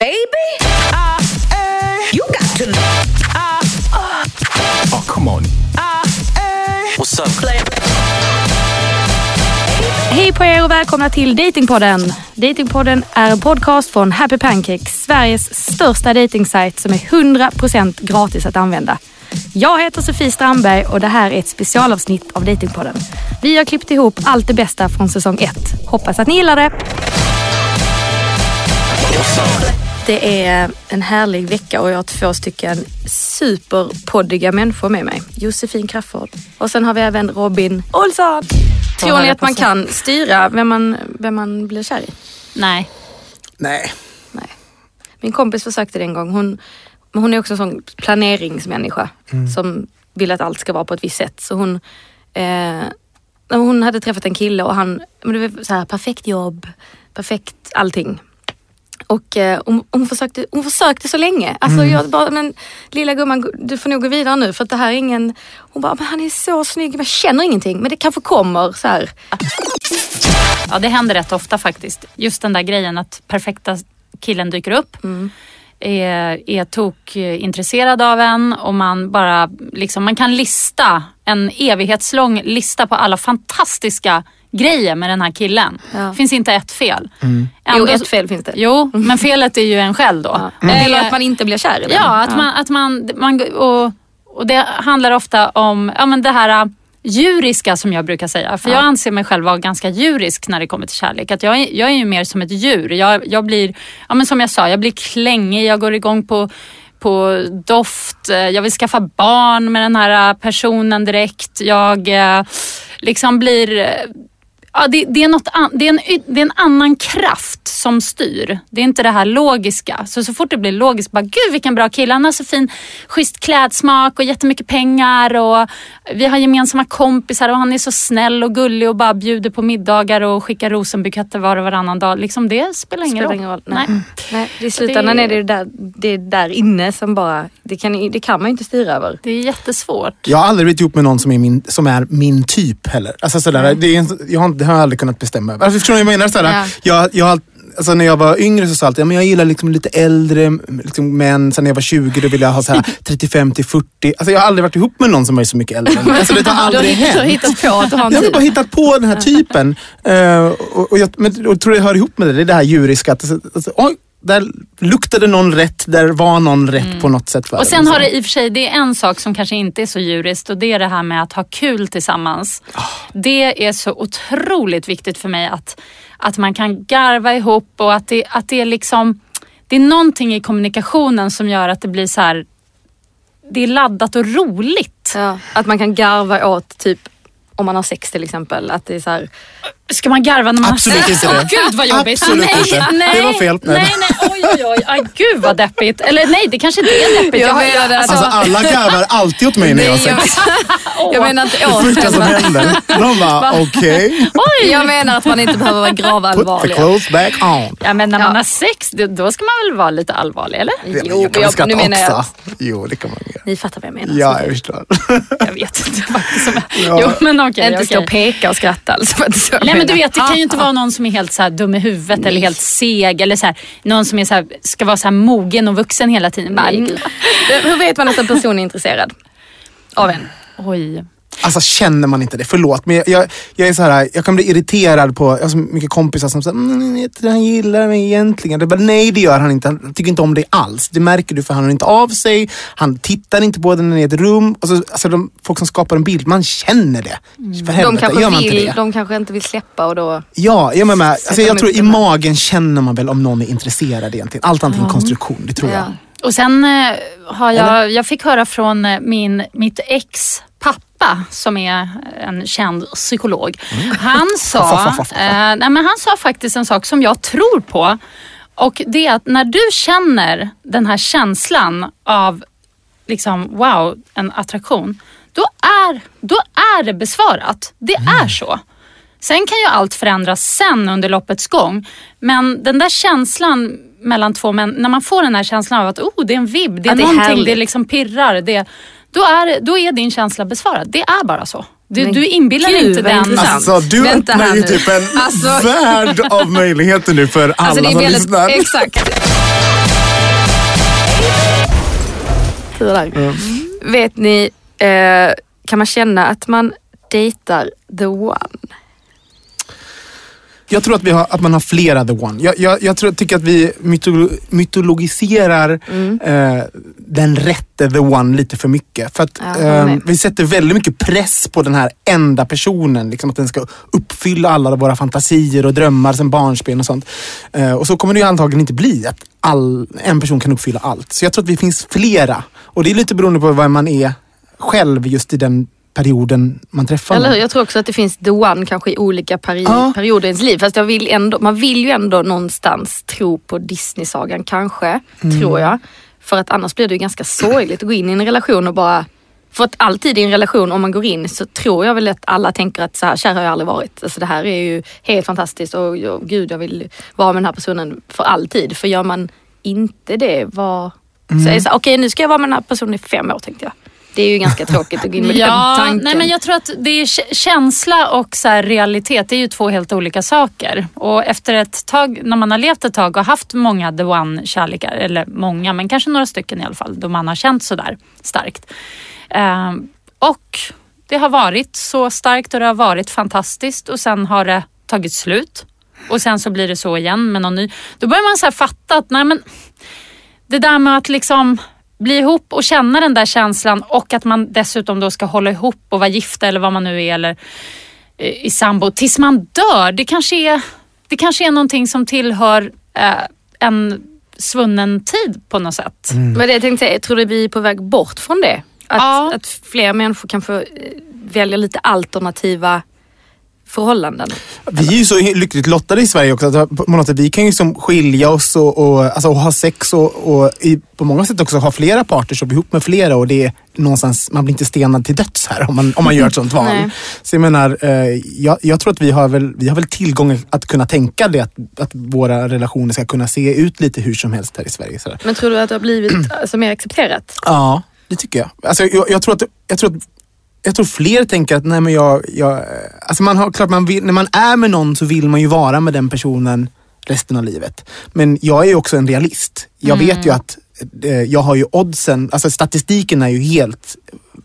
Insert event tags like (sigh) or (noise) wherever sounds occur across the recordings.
Baby, uh, uh, you got to know. Oh, come on. What's up? Hej på er och välkomna till Datingpodden. Datingpodden är en podcast från Happy Pancakes, Sveriges största datingsajt som är 100% gratis att använda. Jag heter Sofie Strandberg och det här är ett specialavsnitt av Datingpodden. Vi har klippt ihop allt det bästa från säsong 1. Hoppas att ni gillar det. Det är en härlig vecka och jag har två stycken superpoddiga människor med mig. Josefin Crafoord och sen har vi även Robin Olsson. Tror ni att man kan styra vem man, vem man blir kär i? Nej. Nej. Nej. Min kompis försökte det en gång. Hon, hon är också en sån planeringsmänniska som vill att allt ska vara på ett visst sätt. Så hon, eh, hon hade träffat en kille och han, men det var så här, perfekt jobb, perfekt allting. Och eh, hon, hon, försökte, hon försökte så länge. Alltså jag bara, men lilla gumman du får nog gå vidare nu för att det här är ingen... Hon bara, men han är så snygg men jag känner ingenting. Men det kanske kommer så här. Ja, det händer rätt ofta faktiskt. Just den där grejen att perfekta killen dyker upp. Är, är tokintresserad av en och man bara liksom, man kan lista en evighetslång lista på alla fantastiska grejer med den här killen. Ja. finns inte ett fel. Jo, Ändå- ett fel finns det. Jo, men felet är ju en själv då. Ja. Eh, Eller att man inte blir kär i den. Ja, att man, att man, man och, och det handlar ofta om ja, men det här äh, djuriska som jag brukar säga. För jag anser mig själv vara ganska djurisk när det kommer till kärlek. Att jag, är, jag är ju mer som ett djur. Jag, jag blir, ja, men som jag sa, jag blir klängig, jag går igång på på doft, eh, jag vill skaffa barn med den här äh, personen direkt. Jag eh, liksom blir eh, Ja, det, det, är något an, det, är en, det är en annan kraft som styr. Det är inte det här logiska. Så så fort det blir logiskt, bara gud vilken bra kille. Han har så fin schysst klädsmak och jättemycket pengar och vi har gemensamma kompisar och han är så snäll och gullig och bara bjuder på middagar och skickar rosenbuketter var och varannan dag. Liksom det spelar ingen Spelar roll. ingen roll. Nej. Nej. Nej, det I slutändan det- är det där, det är där inne som bara, det kan, det kan man ju inte styra över. Det är jättesvårt. Jag har aldrig blivit ihop med någon som är min, som är min typ heller. Alltså sådär, det, är, jag har, det har jag aldrig kunnat bestämma över. Alltså, förstår ni vad jag menar? Sådär, Ja. jag, jag, alltså, när jag var yngre så sa jag alltid att jag gillar liksom lite äldre liksom, män. Sen när jag var 20 då ville jag ha så här (laughs) 35 till 40. Alltså, jag har aldrig varit ihop med någon som är så mycket äldre. än. Alltså, det (laughs) har aldrig du har hänt. hittat på att du har en Jag har typ. bara hittat på den här typen. Eh, och, och, jag, men, och tror det hör ihop med det. Det är det här djuriska. Att, alltså, oj, där luktade någon rätt. Där var någon rätt på något sätt. Mm. Och en. sen har det i och för sig, det är en sak som kanske inte är så djuriskt och det är det här med att ha kul tillsammans. Det är så otroligt viktigt för mig att, att man kan garva ihop och att det, att det är liksom, det är någonting i kommunikationen som gör att det blir så här, det är laddat och roligt. Ja, att man kan garva åt typ om man har sex till exempel. Att det är så här, Ska man garva när man Absolut inte det. Gud vad jobbigt. Absolut nej, inte. Nej, Det var fel. Nej. Nej, nej, oj, oj, oj. Aj, gud vad deppigt. Eller nej, det kanske inte är deppigt. Jag har- menade att- Alltså alla garvar alltid åt mig när jag har jag, sex. jag menar inte Det åt första som händer. De bara okej. Oj! Jag menar att man inte behöver vara Put the gravallvarlig. clothes back on. Ja men när Ja. man har sex, då- ska man väl vara lite allvarlig eller? Ja, Jo, jag kan jag, skratta nu menar jag också. Jo, det kan man göra. Ni fattar vad jag menar. Ja, jag förstår. Jag vet inte faktiskt. Jag... Ja. Jo men okej. inte stå och peka och skratta alltså. Nej men du vet, det kan ju inte vara någon som är helt så här dum i huvudet eller helt seg eller så här, någon som är så här, ska vara så här mogen och vuxen hela tiden. Bara, Nej. Hur vet man att en person är intresserad av en? Oj. Alltså känner man inte det, förlåt. Men jag, jag, jag är så här, jag kan bli irriterad på, jag har så mycket kompisar som säger mm, jag han gillar mig egentligen. Det bara, nej det gör han inte, han tycker inte om dig alls. Det märker du för han har inte av sig, han tittar inte på dig när ni är i ett rum. Och så, alltså, de, folk som skapar en bild, man känner det. För De helvete, kanske, gör man inte vill, det? de kanske inte vill släppa och då... Ja, jag, med, med. Alltså, jag de tror i magen känner man väl om någon är intresserad egentligen. Allt annat är en konstruktion, det tror jag. Ja. Och sen eh, har jag, jag fick höra från eh, min, mitt ex pappa som är en känd psykolog. Han (laughs) sa, eh, nej, men han sa faktiskt en sak som jag tror på. Och det är att när du känner den här känslan av liksom wow, en attraktion. Då är, då är det besvarat. Det är så. Sen kan ju allt förändras sen under loppets gång. Men den där känslan mellan två män, när man får den här känslan av att oh, det är en vibb, det är Att det är någonting, det liksom pirrar. Det, då är, då är din känsla besvarad. Det är bara så. Du, du inbillar Gud, inte den. Alltså du Vänta öppnar ju typ en alltså... värld av möjligheter nu för alltså, alla alltså, som väldigt, lyssnar. Exakt. Mm. Vet ni, eh, kan man känna att man dejtar the one? Jag tror att, vi har, att man har flera the one. Jag, jag, jag tror, tycker att vi mytolo, mytologiserar Mm. eh, den rätte the one lite för mycket. För att Ja, eh, vi sätter väldigt mycket press på den här enda personen. Liksom att den ska uppfylla alla våra fantasier och drömmar sen barnsben och sånt. Eh, och så kommer det ju antagligen inte bli. Att all, en person kan uppfylla allt. Så jag tror att vi finns flera. Och det är lite beroende på vad man är själv just i den perioden man träffar Eller hur? Jag tror också att det finns the one kanske i olika peri- Ja. perioder i ens liv. Fast jag vill ändå, man vill ju ändå någonstans tro på Disney-sagan kanske, Mm. tror jag. För att annars blir det ju ganska sorgligt att gå in i en relation och bara... För att alltid i en relation, om man går in så tror jag väl att alla tänker att så här kär har jag aldrig varit. Alltså det här är ju helt fantastiskt och, och gud jag vill vara med den här personen för alltid. För gör man inte det, vad... Mm. Okej nu ska jag vara med den här personen i fem år tänkte jag. Det är ju ganska tråkigt att gå in med (laughs) den Ja, tanken. nej, men jag tror att det är kä- känsla och så realitet, det är ju två helt olika saker. Och efter ett tag, när man har levt ett tag och haft många the one-kärlekar, eller många, men kanske några stycken i alla fall, då man har känt sådär starkt. Ehm, och det har varit så starkt och det har varit fantastiskt och sen har det tagit slut. Och sen så blir det så igen med någon ny. Då börjar man så fatta att nej men det där med att liksom bli ihop och känna den där känslan och att man dessutom då ska hålla ihop och vara gifta eller vad man nu är eller eh, i sambo tills man dör. Det kanske är, det kanske är någonting som tillhör eh, en svunnen tid på något sätt. Mm. Men det jag tänkte säga, tror du vi är på väg bort från det? Att, Ja. att fler människor kan få eh, välja lite alternativa förhållanden. Vi är ju så lyckligt lottade i Sverige också. Att på något sätt, vi kan ju som skilja oss och, och, alltså, och ha sex och, och i, på många sätt också ha flera partners och bli ihop med flera. Och det är någonstans, man blir inte stenad till döds här om man, om man gör ett sånt (laughs) val. Nej. Så jag menar, eh, jag, jag tror att vi har väl, vi har väl tillgång att kunna tänka det. Att, att våra relationer ska kunna se ut lite hur som helst här i Sverige. Sådär. Men tror du att det har blivit alltså, mer accepterat? Ja, det tycker jag. Alltså, jag, jag, tror att, jag, tror att, jag tror fler tänker att nej men jag, jag alltså man har, klart man vill, när man är med någon så vill man ju vara med den personen resten av livet. Men jag är ju också en realist. Jag vet ju att jag har ju oddsen, alltså statistiken är ju helt,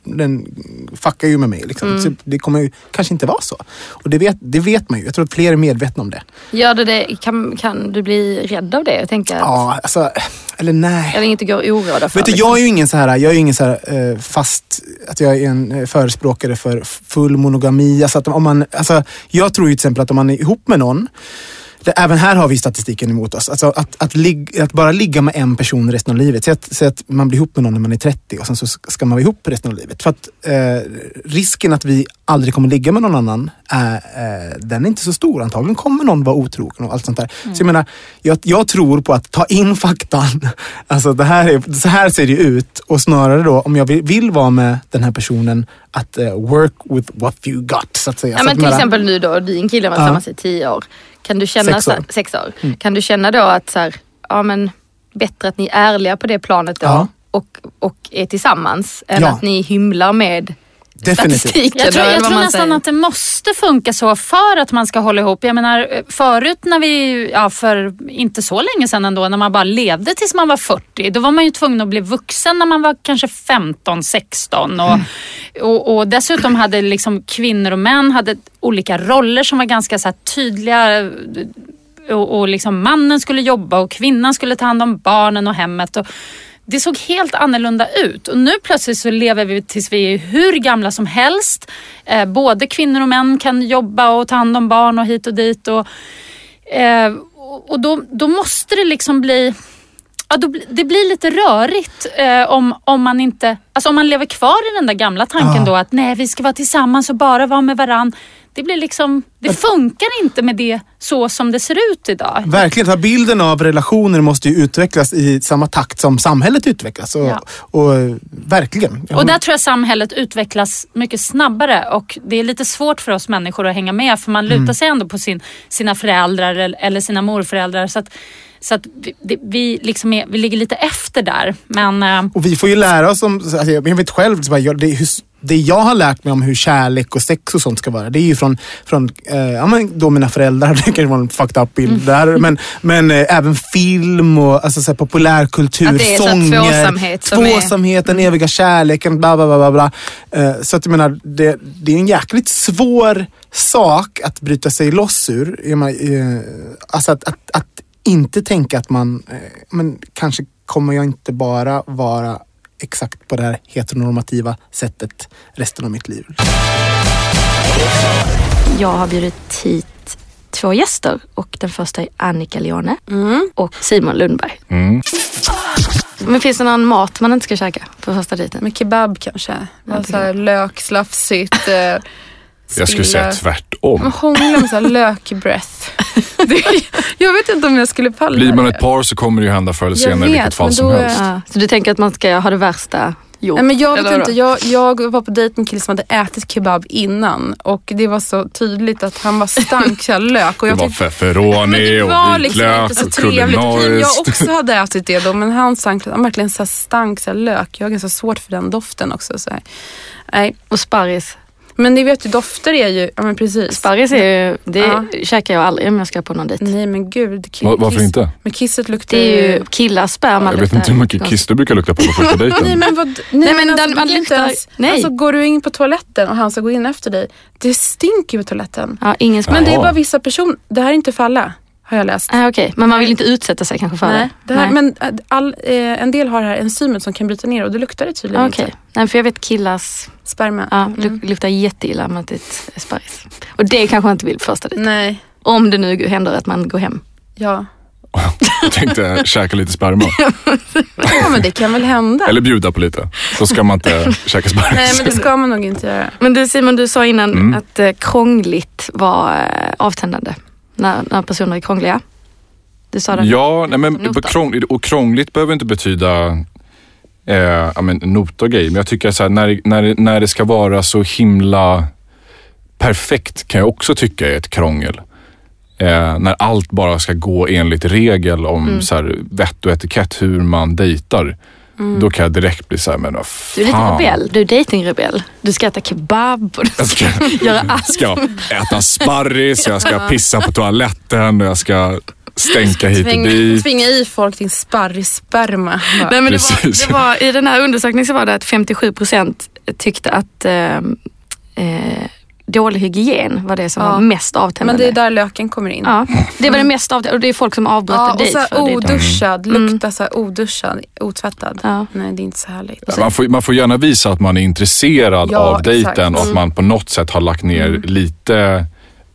den fuckar ju med mig. Liksom. Så det kommer ju kanske inte vara så. Och det vet, det vet man ju. Jag tror att fler är medvetna om det. Gör det det kan, kan du bli rädd av det? Jag tänker att, Ja, alltså, eller nej. Eller inte går oroad för? Vet du, liksom. jag är ju ingen så här, jag är ju ingen så här eh, fast, att jag är en eh, förespråkare för full monogami. Alltså att om man, alltså, jag tror ju till exempel att om man är ihop med någon, det, även här har vi statistiken emot oss. Alltså att, att, lig, att bara ligga med en person resten av livet. Säg att, säg att man blir ihop med någon när man är 30 och sen så ska man vara ihop resten av livet. För att eh, risken att vi aldrig kommer ligga med någon annan, är, eh, den är inte så stor. Antagligen kommer någon vara otrogen och allt sånt där. Så jag menar, jag, jag tror på att ta in (laughs) faktan. Alltså det här är, så här ser det ut. Och snarare då, om jag vill, vill vara med den här personen, att eh, work with what you got. Så att säga. Ja, så men till menar- exempel nu då, din kille var Ja. tillsammans i tio år. Kan du känna, Sex år. Mm. Så, sex år. Kan du känna då att så här, ja men bättre att ni är ärliga på det planet då Ja. och, och är tillsammans än Ja. att ni hymlar med Definitivt. statistiken. Jag tror, jag tror man nästan säger. att det måste funka så för att man ska hålla ihop. Jag menar eh, förut när vi, ja för inte så länge sedan ändå, när man bara levde tills man var 40. Då var man ju tvungen att bli vuxen när man var kanske 15, 16. Och, och, och dessutom hade liksom kvinnor och män hade olika roller som var ganska så här tydliga. Och, och liksom mannen skulle jobba och kvinnan skulle ta hand om barnen och hemmet. Och, det såg helt annorlunda ut och nu plötsligt så lever vi tills vi är hur gamla som helst. Eh, både kvinnor och män kan jobba och ta hand om barn och hit och dit. Och, eh, och då, då måste det liksom bli Ja, då, det blir lite rörigt eh, om, om man inte, alltså om man lever kvar i den där gamla tanken Ja. då att nej vi ska vara tillsammans och bara vara med varann. Det blir liksom, det funkar inte med det så som det ser ut idag. Verkligen, för bilden av relationer måste ju utvecklas i samma takt som samhället utvecklas. Och, Ja. och, eh, verkligen. Och där tror jag samhället utvecklas mycket snabbare och det är lite svårt för oss människor att hänga med för man lutar Mm. sig ändå på sin, sina föräldrar eller sina morföräldrar. Så att, så att vi, vi, liksom är, vi ligger lite efter där. Men eh, Och vi får ju lära oss om, alltså jag vet själv, så jag, det, hur, det jag har lärt mig om hur kärlek och sex och sånt ska vara, det är ju från, från eh, ja, men då mina föräldrar, (laughs) det kanske var en fucked up bild Mm. där, men, men eh, även film och alltså, så här, populärkultur, Att det är så här sånger, tvåsamhet som är- Mm. tvåsamhet, den eviga kärleken, bla bla bla. bla, bla. Eh, så att jag menar, det, det är en jäkligt svår sak att bryta sig loss ur. Menar, eh, alltså att, att, att inte tänka att man, eh, men kanske kommer jag inte bara vara exakt på det här heteronormativa sättet resten av mitt liv. Jag har bjudit hit två gäster och den första är Annika Leone och Simon Lundberg. Mm. Men finns det någon mat man inte ska käka på första dejten? Men kebab kanske. Ja, Ja, så här, lök, slafsigt. (laughs) Jag skulle säga tvärtom. Man hånglar med så här lökbreath. (laughs) Det, jag vet inte om jag skulle palla Blir man det. ett par så kommer det ju hända förr eller Jag senare i vilket fall men som helst. Ja, så du tänker att man ska ha det värsta gjort? Nej, men jag vet inte. Jag, jag var på dejt med en kille som hade ätit kebab innan och det var så tydligt att han var stank lök. Och Det jag var tyckte- feferoni det och var liksom vitlök så och trevligt. Eftersom Jag kulinariskt. också hade ätit det då men han stank, han verkligen så stank så här lök. Jag har ganska svårt för den doften också. Så här. Nej. Och sparris. Men ni vet ju, dofter är ju, ja men precis. Sparris är ju, det Ja. käkar jag aldrig om jag ska på någon dejt. Nej men gud. ki- Va- Varför kiss- inte? Men kisset luktar Det är ju killars sperma Jag vet inte hur mycket kiss du brukar lukta på på första (laughs) Nej dejten. men vad, nej, Nej, men men alltså, den- man luktar- ens, nej. Alltså går du in på toaletten och han ska gå in efter dig. Det stinker ju på toaletten. Ja, ingen. Men det är bara vissa personer, det här är inte för alla. Har jag läst. Ah, Okej, men man vill inte utsätta sig kanske för Nej, det? det här, men äh, all, eh, en del har det här enzymet som kan bryta ner och det luktar det tydligen Okej, inte. Nej, för jag vet killars Sperma. ja, Mm. luk- luktar jätteilla med ett sparris. Och det kanske man inte vill på första dejt. Nej, Om det nu händer att man går hem. ja. Jag tänkte käka lite sperma. (laughs) Ja men det kan väl hända. Eller bjuda på lite. Så ska man inte käka Nej sparris. men det ska man nog inte göra. Men du Simon, du sa innan Mm. att eh, krångligt var eh, avtändande. När, när personer är krångliga. Du sa det. Ja, nej, men krångligt, och krångligt behöver inte betyda eh, ja, men, nota och grejer. Men jag tycker så här, när, när, när det ska vara så himla perfekt kan jag också tycka är ett krångel. Eh, när allt bara ska gå enligt regel om Mm. så här, vett och etikett hur man dejtar. Då kan jag direkt bli så här, men vad Du är lite fan. rebell. Du är datingrebell. Du ska äta kebab och du Jag ska, göra allt. ska äta sparris, jag ska pissa på toaletten och jag ska stänka hit och dit. tvinga i folk din sparrissperma. Nej, men det var, det var, I den här undersökningen så var det att 57 procent tyckte att eh, eh, dålig hygien var det som Ja. var mest Men avtändande. det är där löken kommer in. Ja, det var det mest avtändande och det är folk som avbröt Ja, och så här för det. oduschad, Mm. lukta så här oduschad, otvättad. Ja. Nej det är inte så härligt. Ja, Man får, man får gärna visa att man är intresserad Ja, av exakt. dejten och att Mm. man på något sätt har lagt ner lite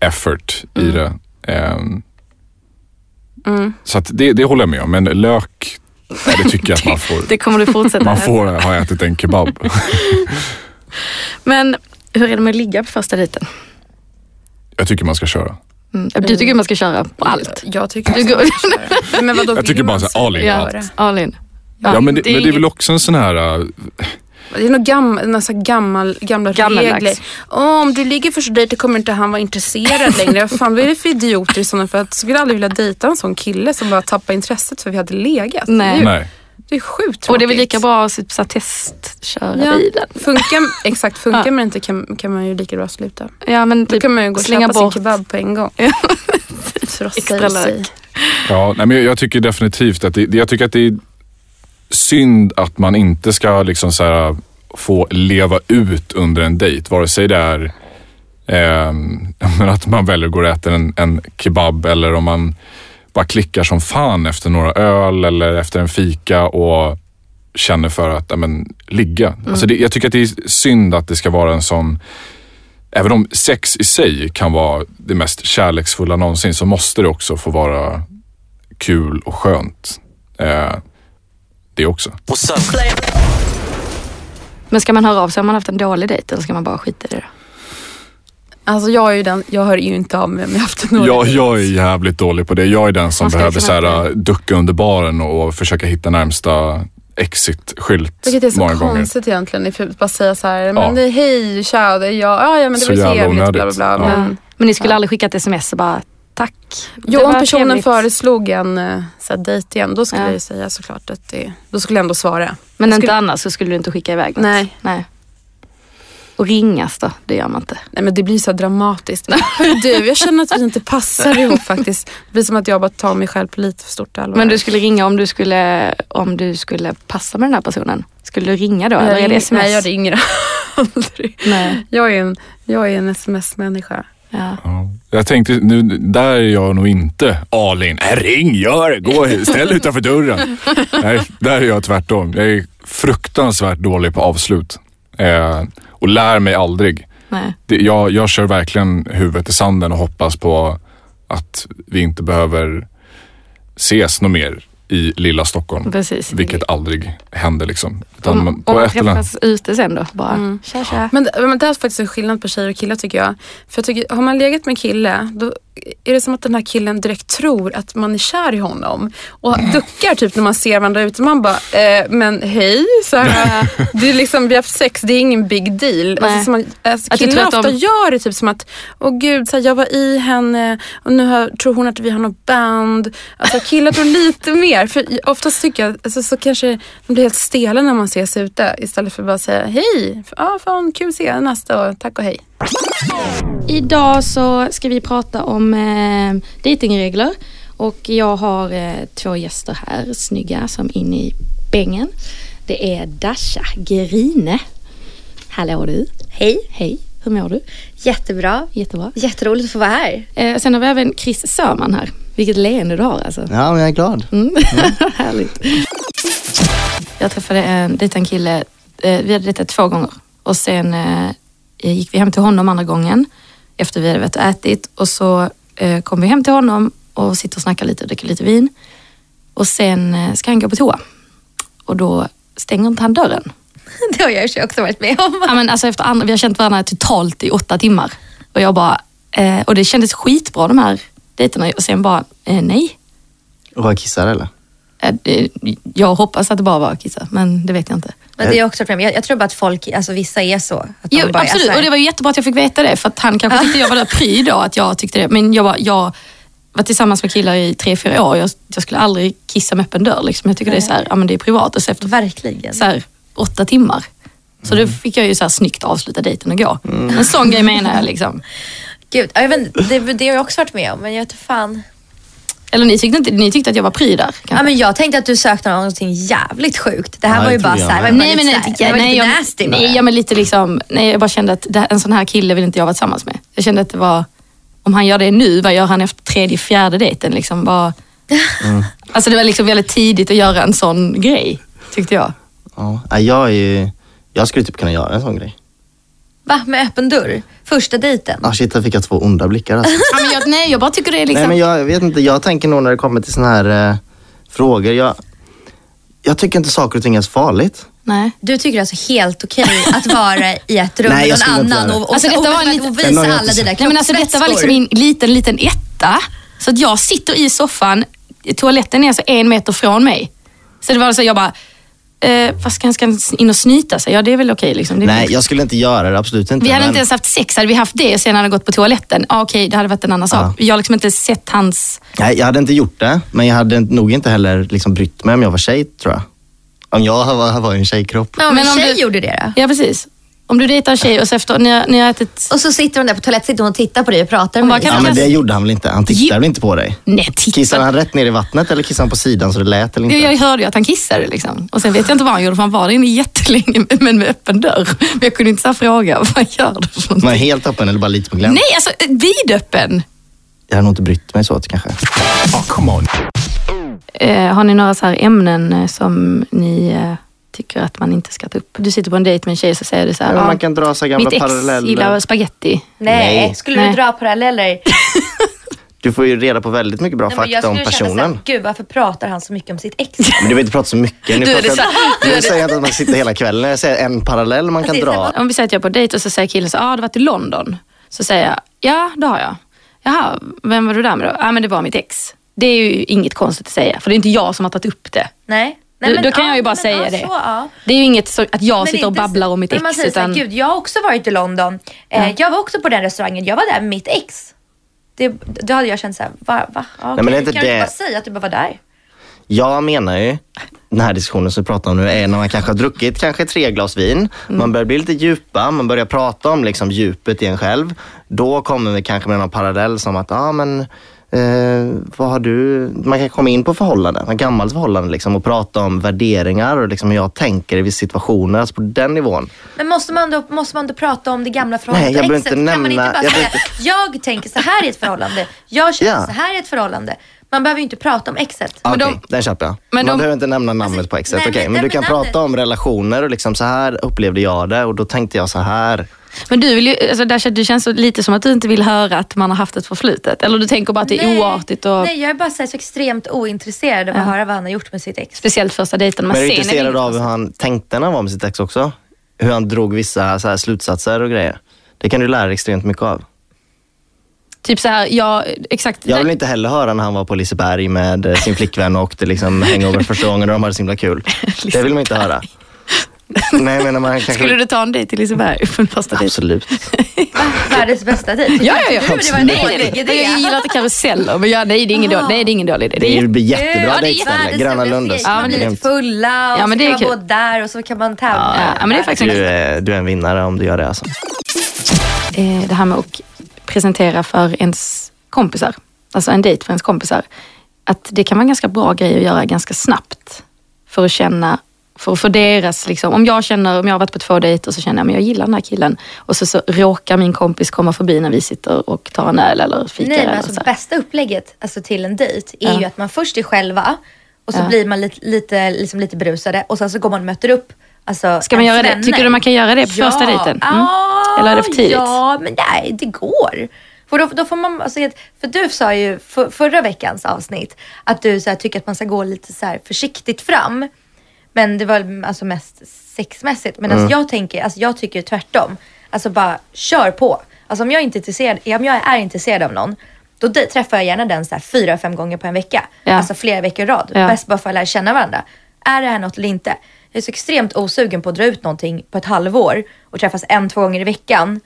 effort i det. Ehm, Mm. Så att det, det håller jag med om. Men lök, nej, det tycker jag att man (laughs) får. Det kommer du fortsätta Man får ha ätit en kebab. (laughs) Men hur är det med att ligga på första dejten? Jag tycker man ska köra. Mm. Du tycker man ska köra på allt? Jag tycker Du går-. Men vadå, Jag tycker bara all in, det? All in. Ja, men, det, det är men det är väl också en sån här... äh, Det är nog gammal, några så här gammal, gamla Gammaldags. regler. Åh, om du ligger första dejten kommer inte han vara intresserad längre. Vad fan vad är det för idioter i sådana för att skulle aldrig vilja dejta en sån kille som bara tappar intresset för vi hade legat. Nej. Det, är, Nej. Det är sjukt tråkigt. Och det är väl lika bra att typ, så testköra Ja. bilen. Funkar, (laughs) exakt, funkar Ja. men inte kan, kan man ju lika bra sluta. Ja men Då typ kan man ju gå och slänga köpa bort. sin kebab på en gång. (laughs) Ja. Extra lök. Ja, nej, men jag, tycker definitivt att det, jag tycker att det är synd att man inte ska liksom så här, få leva ut under en dejt. Vare sig det är men (laughs) att man väljer att gå och äta en, en kebab eller om man bara klickar som fan efter några öl eller efter en fika och känner för att ja, men, ligga. Alltså det, jag tycker att det är synd att det ska vara en sån Även om sex i sig kan vara det mest kärleksfulla någonsin så måste det också få vara kul och skönt. Eh, det också. Men ska man höra av sig om man haft en dålig dejt eller ska man bara skita i det? Alltså jag är ju den, jag hör ju inte av mig om jag haft en Jag, jag är jävligt dålig på det. Jag är den som behöver så här, inte- ducka under baren och, försöka hitta närmsta exit-skylt Vilket är så många gånger. konstigt egentligen. If jag bara säga så här, men Ja. hej, tja, det är jag. Ja, ja men det Så var trevligt, bla bla bla. Ja. Men, Men ni skulle aldrig skicka ett sms och bara tack. Jo, om personen trevligt. föreslog en eh, så här, dejt igen, då skulle Ja. jag säga såklart att det, då skulle jag ändå svara. Men Jag inte skulle- annars så skulle du inte skicka iväg något? Nej. Nej. Och ringas då, det gör man inte. Nej men det blir så dramatiskt. (laughs) Du, jag känner att vi inte passar ihop (laughs) faktiskt. Det blir som att jag bara tar mig själv på lite för stort allvar. Men du skulle ringa om du skulle, om du skulle passa med den här personen? Skulle du ringa då? Eller är det sms? Nej, jag ringer aldrig. Nej. Jag är en, jag är en sms-människa. Ja. Ja. Jag tänkte, nu, där är jag nog inte all in. Äh, ring, gör det, gå, ställ utanför dörren. (laughs) Nej, där är jag tvärtom. Jag är fruktansvärt dålig på avslut. Eh, och lär mig aldrig. Nej. Det, jag, jag kör verkligen huvudet i sanden och hoppas på att vi inte behöver ses något mer i lilla Stockholm. Precis. Vilket aldrig händer liksom. Utan Om, man, om på man ett eller annat- träffas ute sen då? Bara, Mm. tja tja. Men, men det är faktiskt en skillnad på tjejer och killar tycker jag. För jag tycker, har man legat med kille, då är det som att den här killen direkt tror att man är kär i honom. Och duckar typ när man ser varandra ute. Man bara, eh, men hej. Så här, det är liksom, vi har haft sex, det är ingen big deal. Nej. Alltså, som alltså, killar tror att ofta de- gör det typ som att, åh gud, så här, jag var i henne och nu har, tror hon att vi har något band. Alltså killar tror lite mer. För oftast tycker jag, alltså, så kanske de blir helt stela när man ses ute. Istället för att bara säga hej, ja fan kul att se nästa och tack och hej. Idag så ska vi prata om eh, datingregler och jag har eh, två gäster här, snygga som in i bängen. Det är Dasha Gerine. Hallå du. Hej, Hej, hur mår du? jättebra. Jättebra. Jätteroligt att få vara här. Eh, sen har vi även Chris Sörman här. Vilket leende du har alltså. Ja, men jag är glad. Mm. (laughs) Härligt. Jag träffade en, dejtade en kille, eh, vi hade dejtat två gånger och sen eh, gick vi hem till honom andra gången efter vi hade varit och ätit och så eh, kom vi hem till honom och sitter och snackar lite och dricker lite vin och sen eh, ska han gå på toa och då stänger inte han dörren. (laughs) Det har jag också varit med om. Ja, men alltså efter andra, vi har känt varandra totalt i åtta timmar och jag bara, eh, och det kändes skitbra de här dejterna och sen bara, eh, nej. Och var kissar eller? Eh, det- Jag hoppas att det bara var kissa, men det vet jag inte. Men det är också ett problem. Jag, jag tror bara att folk, alltså vissa är så. Att Jo, bara är absolut, så här- och det var ju jättebra att jag fick veta det för att han kanske tyckte jag var där (laughs) pryd då, att jag tyckte det. Men jag, bara, jag var tillsammans med killar i tre, fyra år. Jag, jag skulle aldrig kissa med öppen dörr. Liksom. Jag tycker det är så här, ja men det är privat. Och så efter Verkligen. så här, åtta timmar. Så då fick jag ju så här snyggt avsluta dejten och gå. En sån grej menar jag liksom. Gud, ja, jag vet, det, det har jag också varit med om, men jag vet fan. Eller ni tyckte, inte, ni tyckte att jag var pryd där? Ja, men jag tänkte att du sökte någonting jävligt sjukt. Det här Ja, var ju bara tror jag så här, med. var bara Nej men nej, här, det var nej, lite jag, nasty bara. nej, men lite liksom, nej, jag bara kände att det, en sån här kille vill inte jag vara tillsammans med. Jag kände att det var, om han gör det nu, vad gör han efter tredje, fjärde dejten? Liksom bara, Alltså det var liksom väldigt tidigt att göra en sån grej, tyckte jag. Ja. Nej, Jag är ju... Jag skulle typ kunna göra en sån grej. Va? Med öppen dörr? Första dejten? Ah, shit, jag fick jag två onda blickar alltså. (laughs) Ja, men jag, nej, jag bara tycker det är liksom... Nej, men jag vet inte. Jag tänker nog när det kommer till såna här eh, frågor. Jag, jag tycker inte saker och ting är så farligt. nej. Du tycker alltså helt okej att vara i ett rum (laughs) Nej, med någon annan och, och, Alltså, och, detta och, var en och, visa alla dina Nej, men alltså, detta var liksom en liten, liten etta. Så att jag sitter i soffan, toaletten är alltså en meter från mig. Så det var så jag bara, eh, vad ska han, ska in och snyta sig? Ja det är väl okej liksom. Det är Nej, väl- jag skulle inte göra det. Absolut inte. Vi hade men- inte ens haft sex, hade vi haft det och sen hade han gått på toaletten, ah, okej det hade varit en annan sak. Jag har liksom inte sett hans... Nej, jag hade inte gjort det. Men jag hade nog inte heller liksom brytt mig om jag var tjej, tror jag. Om jag var, var i en tjejkropp. Ja, men Men om tjej du- gjorde det då? Ja precis. Om du dejtar en tjej och så efter, ni har, ni har ätit... Och så sitter hon där på toaletten sitter hon och tittar på dig och pratar med bara, dig. kan Ja, men det gjorde han väl inte? Han tittade väl inte på dig? Nej, titta. Kissade han rätt ner i vattnet eller kissade han på sidan så det lät eller inte? Jag, jag hörde ju att han kissade liksom. Och sen vet jag inte vad han gjorde för han var där inne jättelänge men med öppen dörr. Men jag kunde inte så fråga, (laughs) vad gör du för Var helt öppen eller bara lite på glänt? Nej, alltså vidöppen. Jag hade nog inte brytt mig så att kanske. Oh, come on. Eh, har ni några så här ämnen eh, som ni eh, tycker att man inte ska ta upp? Du sitter på en dejt med en tjej så säger du så här, Ja, "Ah, man kan dra så här gamla mitt ex paralleller. gillar spaghetti. Nej, Nej. skulle Nej. du dra paralleller? (laughs) Du får ju reda på väldigt mycket bra Nej, jag fakta om skulle personen. såhär, gud varför pratar han så mycket om sitt ex? Men du vill inte prata så mycket. Nu, Du pratar, säger jag inte att man sitter hela kvällen. Jag säger en parallell man kan Precis, dra. Om vi säger att jag är på dejt och så säger killen så ja ah, du har varit i London. Så säger jag, ja det har jag. Jaha, vem var du där med då? Ja men det var mitt ex. Det är ju inget konstigt att säga, för det är inte jag som har tagit upp det. Nej. Nej, Då- då kan jag ju bara men, säga ja, det. Så, ja. Det är ju inget så att jag Men sitter och babblar om mitt men ex. Man säger utan, såhär, gud jag har också varit i London. Eh, Jag var också på den restaurangen, jag var där med mitt ex. Det, då hade jag känt såhär, va? va? Ja, men det är okej, inte kan du det. inte bara säga att du bara var där? Jag menar ju, den här diskussionen som vi pratar om nu är när man kanske har druckit kanske tre glas vin. Man börjar bli lite djupa, man börjar prata om liksom djupet i en själv. Då kommer vi kanske med någon parallell som att, ja ah, men Eh, vad har du? Man kan komma in på förhållanden, gammalt förhållande liksom, och prata om värderingar och liksom hur jag tänker i vissa situationer. Alltså på den nivån. Men måste man då, måste man då prata om det gamla förhållandet Nej, jag behöver inte kan man inte nämna- bara jag säga, behöver jag tänker så här i ett förhållande, jag känner Ja. så här i ett förhållande. Man behöver ju inte prata om exet. Okej, de- den köper jag. men Man de- behöver inte nämna namnet på exet. Okej, men- men du kan men prata namnet- om relationer och liksom så här upplevde jag det och då tänkte jag så här. Men du, vill ju, alltså där, känns- det känns lite som att du inte vill höra att man har haft ett förflutet. Eller du tänker bara att det är Nej, oartigt och Nej, jag är bara så, här, så extremt ointresserad av att höra vad han har gjort med sitt ex. speciellt första dejten. Man Men är du intresserad av hur han tänkte när han var med sitt ex också? Hur han drog vissa så här slutsatser och grejer. Det kan du lära dig extremt mycket av. Typ så här, ja exakt. Jag vill inte heller höra när han var på Liseberg med eh, sin flickvän och åkte liksom hangover första gången och de hade så himla kul. (laughs) Det vill man inte höra. Nej, men man kanske... Skulle du ta en dejt till Liseberg på en första dejt? Absolut. (laughs) Världens bästa dejt. Ja, ja, ja. En Nej, nej, nej. Jag gillar inte karuseller, men ja, nej, det är ingen, dålig, nej, det är ingen dålig idé. Det är- blir jättebra Ja, det är dejtställe. Gröna roligaste Lundes. grej. Man blir lite fulla och Ja, så men det kan är man gå där och så kan man tävla. Ja, ja, men det är faktiskt Du, är- du är en vinnare om du gör det alltså. eh, det här med att presentera för ens kompisar, alltså en dejt för ens kompisar, att det kan vara en ganska bra grej att göra ganska snabbt för att känna för att få deras, liksom, om jag känner, om jag har varit på två dejter så känner jag men jag gillar den här killen och så, så råkar min kompis komma förbi när vi sitter och tar en öl eller fika. Nej, men alltså så bästa upplägget alltså, till en dejt är Ja. ju att man först är själva och så Ja. blir man lite, lite, liksom lite berusade och sen så går man och möter upp alltså, Ska man göra det? Tycker du man kan göra det på första dejten? Mm. Ja, Eller är det för tidigt? Ja, men nej, det går. För då, då får man, alltså, för du sa ju för, förra veckans avsnitt att du så här, tycker att man ska gå lite så här, försiktigt fram. Men det var alltså mest sexmässigt. Men alltså, jag, tänker, alltså, jag tycker tvärtom. Alltså bara kör på. Alltså om jag, är inte intresserad, om jag är intresserad av någon, då de- träffar jag gärna den så här fyra, fem gånger på en vecka. Ja. Alltså flera veckor i rad. Ja. Bäst bara för att lära känna varandra. Är det här något eller inte? Jag är så extremt osugen på att dra ut någonting på ett halvår och träffas en, två gånger i veckan.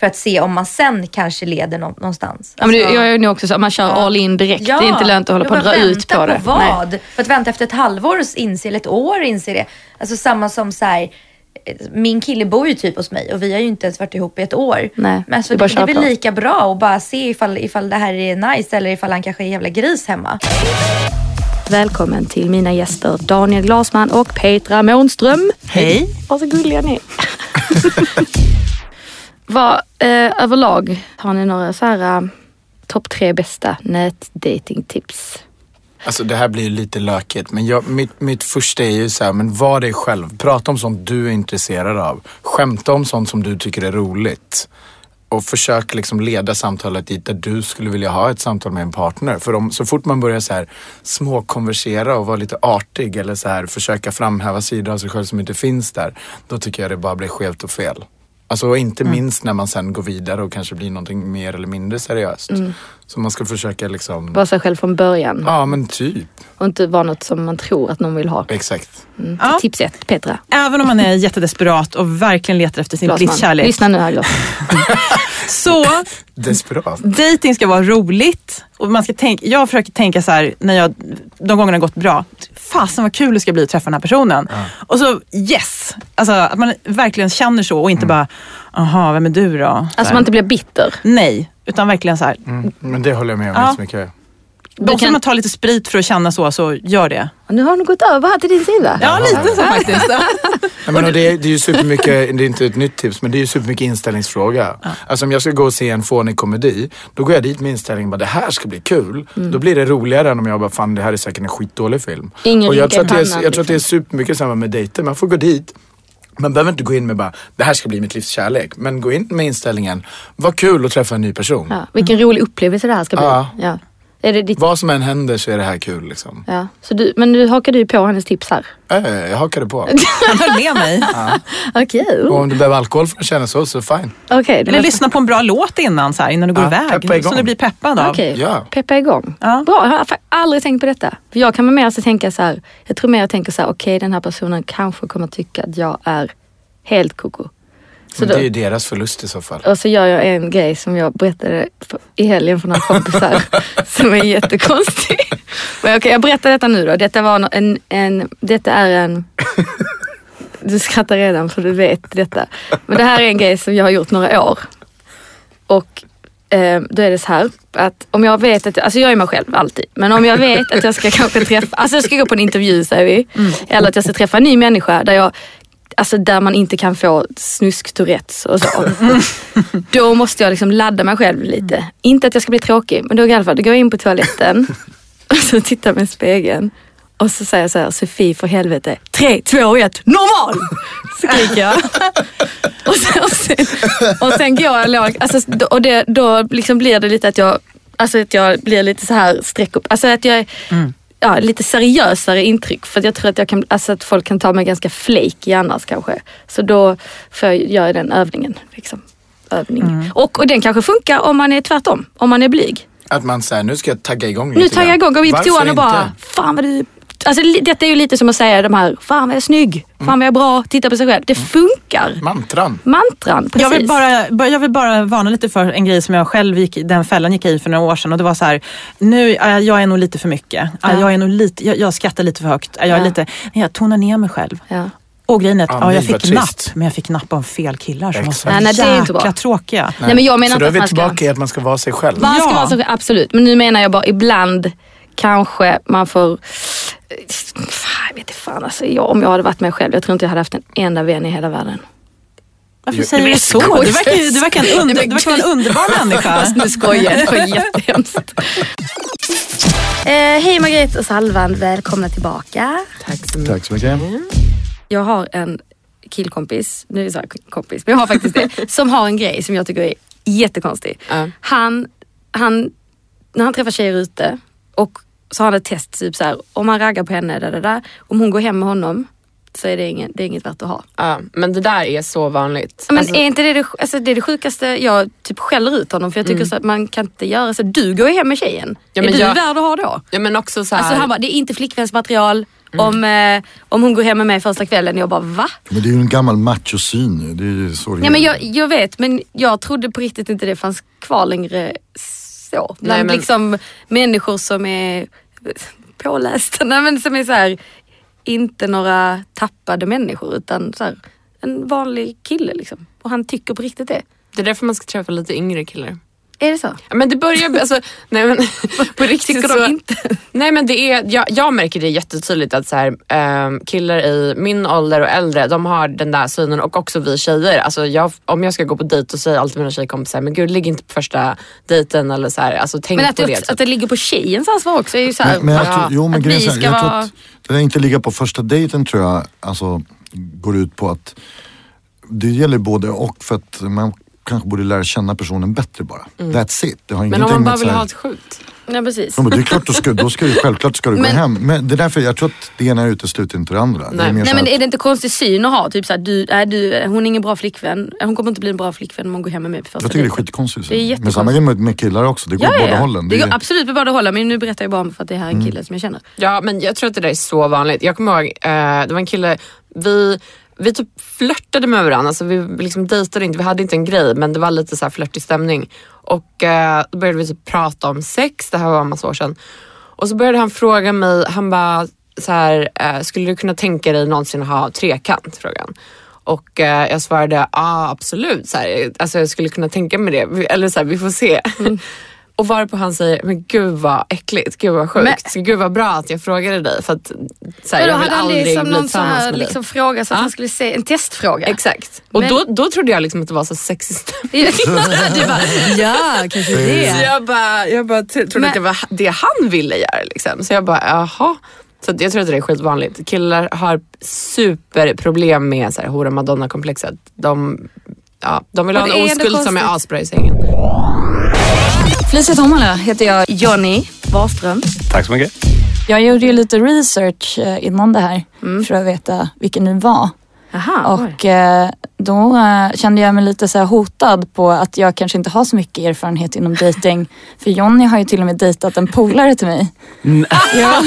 För att se om man sen kanske leder nå- någonstans. Ja, men Alltså- jag är nog också så, man kör all in direkt. det är inte lönt att hålla ja, på och dra ut vänta på det. På Nej. vad? För att vänta efter ett halvår och inse, eller ett år och inse det. Alltså samma som så här, eh, min kille bor ju typ hos mig och vi har ju inte ens varit ihop i ett år. Nej, men alltså, det det, är att väl på. lika bra att bara se ifall, ifall det här är nice eller ifall han kanske är en jävla gris hemma. Välkommen till mina gäster Daniel Glasman och Petra Månström. Hej. Vad så gulliga ni är. (laughs) Vad, eh, överlag, har ni några så här eh, topp tre bästa nätdatingtips? Alltså det här blir lite lökigt, men jag, mitt, mitt första är ju så här, men var dig själv. Prata om sånt du är intresserad av. Skämta om sånt som du tycker är roligt. Och försök liksom leda samtalet dit där du skulle vilja ha ett samtal med en partner. För om, så fort man börjar så här småkonversera och vara lite artig eller så här försöka framhäva sidor av sig själv som inte finns där. Då tycker jag det bara blir skevt och fel. Alltså och inte minst när man sen går vidare och kanske blir någonting mer eller mindre seriöst. Så man ska försöka liksom... Vara sig själv från början Ja men typ. och inte vara något som man tror att någon vill ha. Exakt. Mm. Ja. Tips ett, Petra Även om man är jättedesperat och verkligen letar efter sin Glasman. blittkärlek. Lyssna nu här Glasman. (laughs) Så (laughs) Desperat. dating ska vara roligt. Och man ska tänka, jag försöker tänka så här, när jag, de gångerna har gått bra. Fasen vad kul det ska bli att träffa den här personen. Och så yes, alltså, att man verkligen känner så och inte bara, aha vem är du då? Så Alltså man inte blir bitter. Nej, utan verkligen så här. Mm. Men det håller jag med om Ja. jättemycket. Då kan- kan man ta lite sprit för att känna så, så gör det. Och nu har ni gått över här till din sida. Ja, lite så faktiskt. (laughs) Nej, men och det, är, det är ju supermycket, det är inte ett nytt tips, men det är ju supermycket inställningsfråga. Alltså om jag ska gå och se en fånig komedi, då går jag dit med inställningen att det här ska bli kul. Då blir det roligare än om jag bara, fan det här är säkert en skitdålig film. Ingen och jag tror, det är, jag tror att det är liksom. supermycket samma med dejter. Man får gå dit, man behöver inte gå in med bara, det här ska bli mitt livs kärlek. Men gå in med inställningen, vad kul att träffa en ny person. Ja, vilken rolig upplevelse det här ska bli. Ja. Ja. Är det ditt... Vad som än händer så är det här kul liksom. Ja. Så du, men nu hakar du på hennes tips här. Äh, jag hakade på. (laughs) Han höll med mig. (laughs) Okej, Och oh. om du behöver alkohol för att känna så, så fine. Okej, det Eller låter- lyssna på en bra låt innan, så här, innan du går Ja, iväg. peppa igång. Som du blir peppad av. Okej, Ja. peppa igång. Ja. Bra, jag har aldrig tänkt på detta. För jag kan mer så tänka så här, jag tror mer jag tänker så här, okej den här personen kanske kommer tycka att jag är helt koko. Så då, det är ju deras förlust i så fall. och så gör jag en grej som jag berättade i helgen för några kompisar (laughs) som är jättekonstig. Men okej, jag berättar detta nu då. Detta, var en, en, detta är en... Du skrattar redan för du vet detta. Men det här är en grej som jag har gjort några år. Och eh, då är det så här att om jag vet att, alltså jag är mig själv alltid. Men om jag vet att jag ska kanske träffa, alltså jag ska gå på en intervju säger vi. Eller att jag ska träffa en ny människa där jag Alltså där man inte kan få snusk-tourettes och så. (laughs) Då måste jag liksom ladda mig själv lite. Inte att jag ska bli tråkig, men då i alla fall, då går jag in på toaletten (laughs) och så tittar jag mig i spegeln. Och så säger jag så här, Sofie för helvete, tre, två, ett, normal! Skriker jag. (laughs) Och sen, och sen, och sen går jag låg, alltså, och det, då liksom blir det lite att jag, alltså att jag blir lite så här streck upp, alltså att jag är ja, lite seriösare intryck. För att jag tror att, jag kan, alltså att folk kan ta mig ganska flaky annars kanske. Så då får jag göra den övningen. Liksom. Övning. Och, och den kanske funkar om man är tvärtom, om man är blyg. Att man säger, nu ska jag tagga igång Nu lite tar jag grann. igång, går in på toan och bara, fan vad du... Alltså detta är ju lite som att säga de här, fan vad jag är snygg, fan vad jag är bra, titta på sig själv. Det funkar. Mantran. Mantran, precis. Jag vill, bara, jag vill bara varna lite för en grej som jag själv gick, den fällan gick i för några år sedan. Och det var så här, nu, äh, jag är nog lite för mycket. Äh, Jag, är nog lite, jag, jag skrattar lite för högt. Äh, Jag, är Ja. lite, jag tonar ner mig själv. Ja. Och grejen är att Ja, ja, jag fick napp, men jag fick napp av fel killar som var så Exakt. Nej, nej, det är inte bra. jäkla tråkiga. Nej, men jag menar Så då är vi man ska... tillbaka i att man ska vara sig själv. Man ska Ja. vara så, absolut. Men nu menar jag bara ibland kanske man får... Jag vet inte fan alltså. Jag, om jag hade varit mig själv, jag tror inte jag hade haft en enda vän i hela världen. Varför säger du så? Du verkar, du verkar, en (laughs) under, du verkar vara en underbar människa. (laughs) Fast nu skojar jag, det var jättehemskt. Eh, hej Margret och Salvan, välkomna tillbaka. Tack så mycket. Jag har en killkompis, nu så här kompis, men jag har faktiskt det, (laughs) som har en grej som jag tycker är jättekonstig. Ja. Han, han, när han träffar tjejer ute och så har han ett test, typ så här, om han raggar på henne, där, där, där, om hon går hem med honom så är det, ingen, det är inget värt att ha. Ja, men det där är så vanligt. Men Alltså, är inte det det, alltså det är det sjukaste, jag typ skäller ut honom för jag tycker så att man kan inte göra så. Du går ju hem med tjejen. Ja, är men du jag- värd att ha då? ja, men också så här, Alltså han bara, det är inte flickvänsmaterial. Om, eh, om hon går hem med mig första kvällen. Jag bara, va? Men det är ju en gammal machosyn ju. Det är ju så det Ja, men jag, jag vet, men jag trodde på riktigt inte det fanns kvar längre så. Bland Nej, men- liksom människor som är pålästa. Nej, men som är så här, inte några tappade människor utan så här, en vanlig kille liksom. Och han tycker på riktigt det. det är därför man ska träffa lite yngre killar. Är det så? Ja, men det börjar, alltså, nej men (laughs) på riktigt Tycker så, de inte? Nej men det är, jag, jag märker det jättetydligt att så här, ehm, killar i min ålder och äldre, de har den där synen och också vi tjejer. Alltså jag, om jag ska gå på dejt och säger alltid mina tjejkompisar, men gud ligg inte på första dejten eller så här, alltså tänk Men att på det, också, typ. att det ligger på tjejens ansvar också är ju så här, Men, men jag tror, jo, men att grejen vi ska jag vara... att det där inte ligga på första dejten tror jag alltså, går ut på att det gäller både och för att man kanske borde lära känna personen bättre bara. That's it. Det har Mm. men om man bara vill här- ha ett skjut. Ja precis. Ja, men det är klart, då ska, då ska du, självklart ska du gå Men- hem. Men det är därför jag tror att det ena utesluter inte det andra. Det är Nej. mer Nej men att- är det inte konstig syn att ha? Typ såhär, du, är du, hon är ingen bra flickvän. Hon kommer inte bli en bra flickvän om hon går hem med mig på första jag tycker det är skitkonstigt. Det är Men jättekonstigt. samma grej med, med killar också. Det går Ja, åt ja, båda ja. hållen. Det Det går är, absolut på båda hållen men nu berättar jag bara om för att det här är en Mm. kille som jag känner. Ja men jag tror att det där är så vanligt. Jag kommer ihåg, eh, det var en kille, vi, vi typ flörtade med varandra, alltså vi liksom dejtade inte, vi hade inte en grej men det var lite så här flörtig stämning. Och eh, då började vi typ prata om sex, det här var en massa år sedan. Och så började han fråga mig, han bara så här, eh, skulle du kunna tänka dig någonsin ha trekant? Frågan. Och eh, jag svarade, ja ah, absolut, så här, alltså jag skulle kunna tänka mig det, eller så här, vi får se. (laughs) Och varpå han säger, men gud vad äckligt, gud vad sjukt, gud vad bra att jag frågade dig för att så här, Men då jag vill hade han aldrig liksom bli tillsammans här med dig. liksom fråga så att Ja. han skulle se, en testfråga. Exakt. Och Men- då, då trodde jag liksom att det var så stämning. (laughs) (laughs) du bara, ja kanske Så det. jag bara, jag bara trodde Men- att det var det han ville göra. Liksom. Så jag bara, jaha. Så jag tror att det är skitvanligt. Killar har superproblem med så här, hora madonna-komplexet. De, ja, de vill ha en oskuld som är asbra i sängen. Felicia Tomala heter jag. Johnny Wahlström. Tack så mycket. Jag gjorde ju lite research eh, innan det här för att veta vilken ni var. Aha. Och eh, då eh, kände jag mig lite så här hotad på att jag kanske inte har så mycket erfarenhet inom dating. (laughs) För Jonny har ju till och med dejtat en polare till mig. Ja,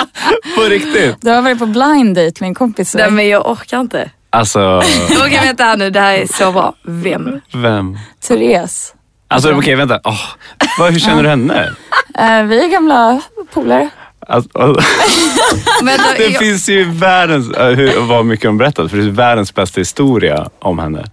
(laughs) På riktigt? du har varit på blind date med en kompis. Nej men jag orkar inte. Alltså, Okej vänta här nu, det här är så bra. Vem? vem? Therese. Alltså okej, vänta. Åh, vad, hur känner du henne? Eh, vi är gamla polare. Alltså. Vänta, (laughs) det finns ju världens, äh, hur, vad mycket hon berättat, för det är världens bästa historia om henne.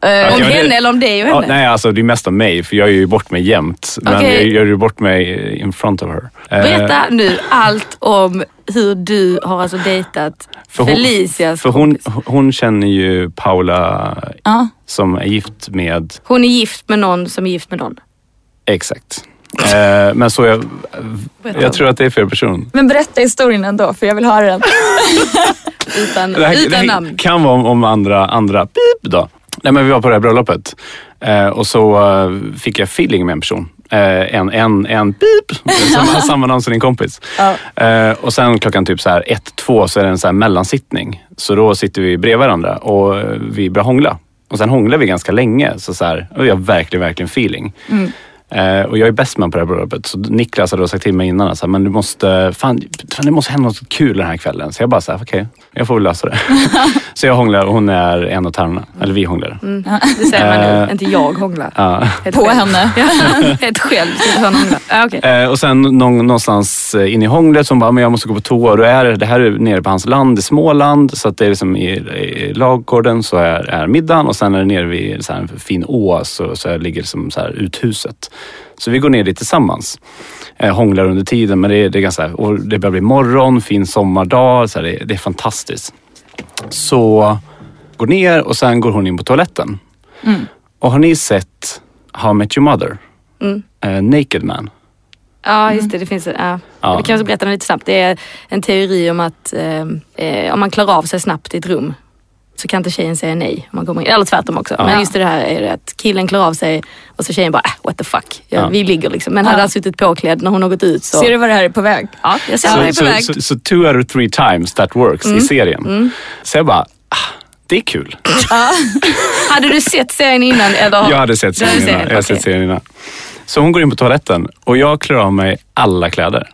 Om men det- henne eller om dig och Ja, henne? nej, alltså det är mest om mig, för jag gör ju bort mig jämt. Men Okej. jag gör ju bort mig in front of her. Eh, Berätta nu allt om hur du har alltså dejtat För hon- Felicias För hon, hon känner ju Paula Ja. som är gift med, Hon är gift med någon som är gift med någon. exakt. Eh, men så jag, jag tror att det är fel person. Men berätta historien ändå, för jag vill höra den. (laughs) Utan, Det här, utan namn. kan vara om, om andra, andra pip då. Nej, men vi var på det här bröllopet eh, och så eh, fick jag feeling med en person. Eh, en, en, en pip (laughs) som har samma namn som din kompis. Eh, och sen klockan typ så här ett, två så är det en så här mellansittning. Så då sitter vi bredvid varandra och vi börjar hångla. Och sen hånglar vi ganska länge. Så, så här, och jag har verkligen, verkligen feeling. Eh, och jag är bäst man på det här bröllopet. Så Niklas hade sagt till mig innan att men du måste, fan, fan, det måste hända något kul den här kvällen. Så jag bara, så här, okej, jag får väl lösa det. (laughs) så jag hånglar och hon är en av tarmarna. Eller vi hånglar. Mm. Det säger man nu, Eh, inte jag hånglar. Ja. På själv. henne. (laughs) Helt själv sitter hon och Ja, okej. Eh, och sen någon, någonstans eh, in i hånglet hon bara, men jag måste gå på toa. Och då är det, det här är nere på hans land i Småland. Så att det är liksom i, i lagården så är, är middagen och sen är det nere vid så en fin å så, så ligger som så här uthuset. Så vi går ner dit tillsammans. Eh, hånglar under tiden men det är, det är ganska, och det börjar bli morgon, fin sommardag. Så här, det, det är fantastiskt. Så går ner och sen går hon in på toaletten. Och har ni sett How I Met Your Mother? Mm. Eh, Naked Man. Ja, just det. Det finns en, ja. Ja. Vi kan också berätta den lite snabbt. Det är en teori om att eh, eh, om man klarar av sig snabbt i ett rum så kan inte tjejen säga nej om man kommer in. Eller tvärtom också. Ja. Men just det här är det att killen klarar av sig och så tjejen bara, äh, what the fuck. Ja, Ja. Vi ligger liksom. Men hade han suttit påklädd när hon har gått ut så... Ser du vad det här är på väg? Ja, jag ser vad det är Så, på så, väg. så, så two out of three times that works i serien. Så jag bara, ah, det är kul. Hade du sett serien innan? Eller? Jag hade sett serien innan. Jag hade okej. sett serien innan. Så hon går in på toaletten och jag klär av mig alla kläder.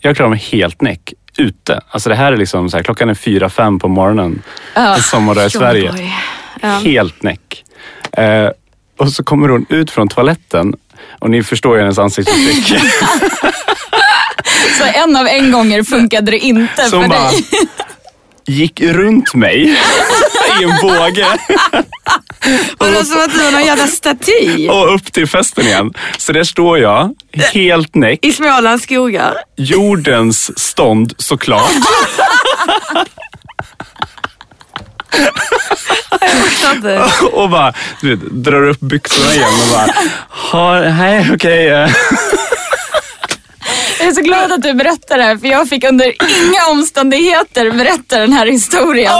Jag klarar mig helt näck ute. Alltså det här är liksom så här, klockan är fyra, fem på morgonen. En sommardag i Sverige. Ja. Helt näck. Eh, och så kommer hon ut från toaletten och ni förstår ju hennes ansiktsuttryck. (laughs) Så en av en gånger funkade det inte Som för bara dig. gick runt mig i en båge (laughs) Vadå som att du har någon jävla (laughs) staty? och upp till festen igen. Så där står jag, helt näck, I Smålands skogar. jordens stånd såklart. (laughs) (laughs) och bara du vet, drar upp byxorna igen och bara, "Ha, nej okej. eh." Jag är så glad att du berättar det här för jag fick under inga omständigheter berätta den här historien.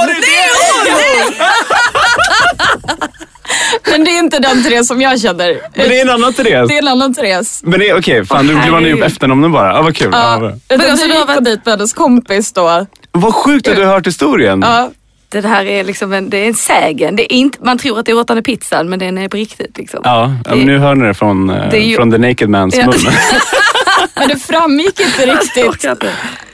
Men det är inte den Therese som jag känner. Men det är en annan Therese. Det är en annan Therese. Men det är okej, fan nu ni upp herregud. efternamnen bara. Ja, vad kul. Ja. Ja. vad- Men alltså, du gick dejt med hennes kompis då. Vad sjukt att du har hört historien. Ja. Det här är liksom en, det är en sägen. Det är inte, man tror att det är åttonde pizzan men den är på riktigt. Liksom. Ja, ja, men nu hör ni det från, eh, Det ju- från the naked mans Ja. mun. (laughs) (laughs) (laughs) Men det framgick inte riktigt.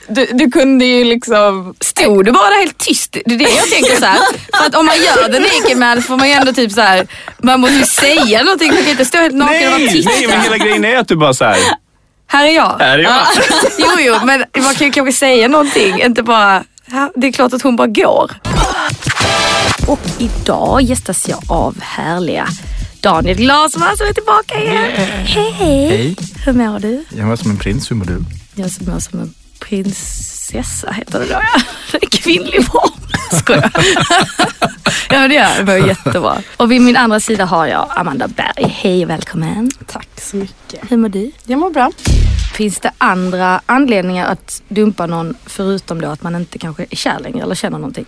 Du, du kunde ju liksom... Stod du bara helt tyst? Det är det jag tänker så här. För att om man gör det naked man får man ju ändå typ så här. man måste ju säga någonting. Man kan inte stå helt naken och vara nej, tyst. nej, men hela grejen är att du bara så här. Här är jag. Här är jag. Jo, jo, men man kan ju kanske säga någonting. Inte bara, ja, det är klart att hon bara går. Och idag gästas jag av härliga Daniel Glasman som är tillbaka igen. Hej. Hej. Hur mår du? Jag var som en prins, hur mår du? Jag som mår som en prinsessa heter det då. Ja. Det är kvinnlig form. Skojar. ja men det gör det. var ju jättebra. Och vid min andra sida har jag Amanda Berg. Hej och välkommen. Tack så mycket. Hur mår du? Jag mår bra. Finns det andra anledningar att dumpa någon förutom då att man inte kanske är kär längre eller känner någonting?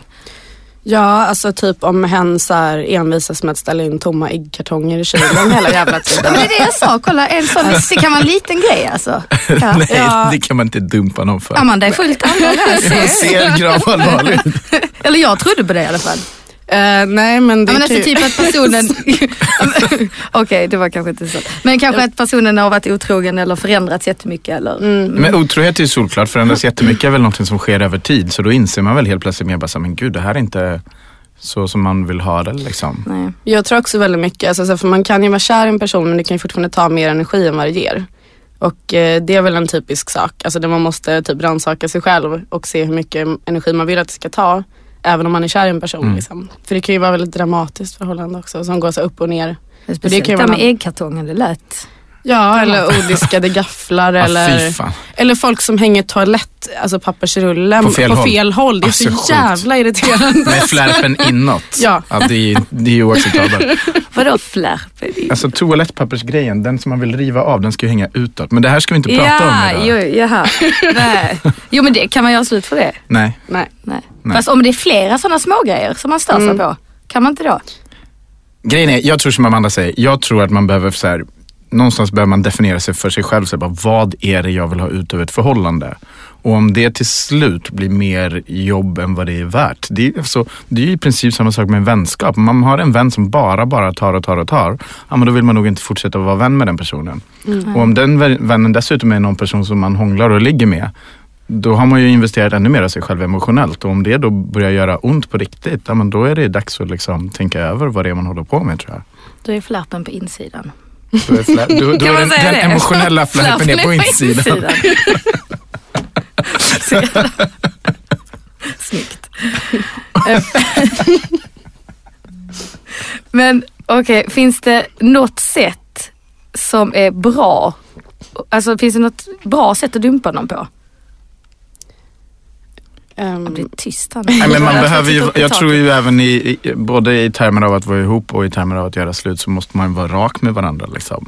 Ja, alltså typ om hen så här envisas med att ställa in tomma äggkartonger i kylen hela jävla tiden. men det är det jag sa. Kolla, en sån det kan vara en liten grej alltså. (laughs) Ja. Nej, Ja. det kan man inte dumpa någon för. Amanda är fullt allvarlig. (laughs) Jag ser gravallvarlig (laughs) ut. Eller jag trodde på det i alla fall. Eh, nej men det Ja, men alltså ju- typ att personen... (laughs) (laughs) Okej, det var kanske inte så. Men kanske att personen har varit otrogen eller förändrats jättemycket eller... Men otrohet är ju solklart, förändras jättemycket är väl något som sker över tid. Så då inser man väl helt plötsligt mer bara så men gud det här är inte, så som man vill ha det liksom. Nej. Jag tror också väldigt mycket, alltså, så för man kan ju vara kär i en person men det kan ju fortfarande ta mer energi än vad det ger. Och eh, det är väl en typisk sak, alltså där man måste typ rannsaka sig själv och se hur mycket energi man vill att det ska ta. Även om man är kär i en person. Mm. Liksom. För det kan ju vara väldigt dramatiskt förhållande också som går så upp och ner. Speciellt det här vara med äggkartongen, det lät... Ja, eller odiskade gafflar (laughs) Ja, eller, fan. eller folk som hänger toalett, alltså pappersrullen På fel håll. håll. Det är Alltså, så sjukt. jävla irriterande. Med flärpen inåt. Ja. det, är, det är oacceptabelt. (laughs) Vadå flärp? Alltså toalettpappersgrejen, den som man vill riva av, den ska ju hänga utåt. Men det här ska vi inte prata om Ja, idag. jo, jaha. (laughs) Nej. Jo men det, kan man göra slut för det? Nej. Nej. Nej. Nej. Fast om det är flera sådana smågrejer som man stör sig Mm. på, kan man inte då? Grejen är, jag tror som Amanda säger, jag tror att man behöver så här, någonstans behöver man definiera sig för sig själv. Så här, bara, vad är det jag vill ha ut av ett förhållande? Och om det till slut blir mer jobb än vad det är värt. Det är, så, det är ju i princip samma sak med en vänskap. Om man har en vän som bara, bara tar och tar och tar. Ja, men då vill man nog inte fortsätta vara vän med den personen. Mm. Och om den vä- vännen dessutom är någon person som man hånglar och ligger med. Då har man ju investerat ännu mer av sig själv emotionellt. Och om det då börjar göra ont på riktigt. Ja, men då är det dags att liksom tänka över vad det är man håller på med tror jag. Då är flärpen på insidan. Då är, då, då är den, den emotionella flärpen är på insidan. (laughs) Så jävla- Snyggt. Men okej, finns det något sätt som är bra? Alltså finns det något bra sätt att dumpa någon på? Ehm, Det blir tyst här Nej, men man Jag behöver ju, jag tror ju även i, i, både i termer av att vara ihop och i termer av att göra slut så måste man vara rak med varandra. Liksom.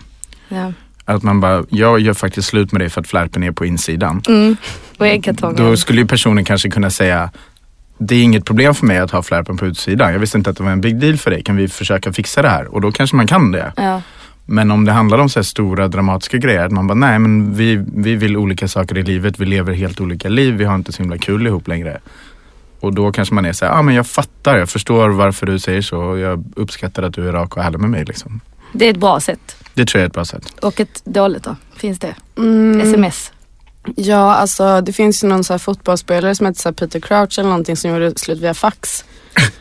Ja. Att man bara, jag gör faktiskt slut med dig för att flärpen är på insidan. Mm. Och äggkartongen. Då skulle ju personen kanske kunna säga, det är inget problem för mig att ha flärpen på utsidan. Jag visste inte att det var en big deal för dig. Kan vi försöka fixa det här? Och då kanske man kan det. Ja. Men om det handlar om så här stora dramatiska grejer, att man bara, nej men vi, vi vill olika saker i livet, vi lever helt olika liv, vi har inte så himla kul ihop längre. Och då kanske man är så här, ja ah, men jag fattar, jag förstår varför du säger så och jag uppskattar att du är rak och ärlig med mig. Liksom. Det är ett bra sätt. Det tror jag är ett bra sätt. Och ett dåligt då? Finns det? Mm. Sms? Ja, alltså det finns ju någon så här fotbollsspelare som heter så här Peter Crouch eller någonting som gjorde slut via fax. (laughs)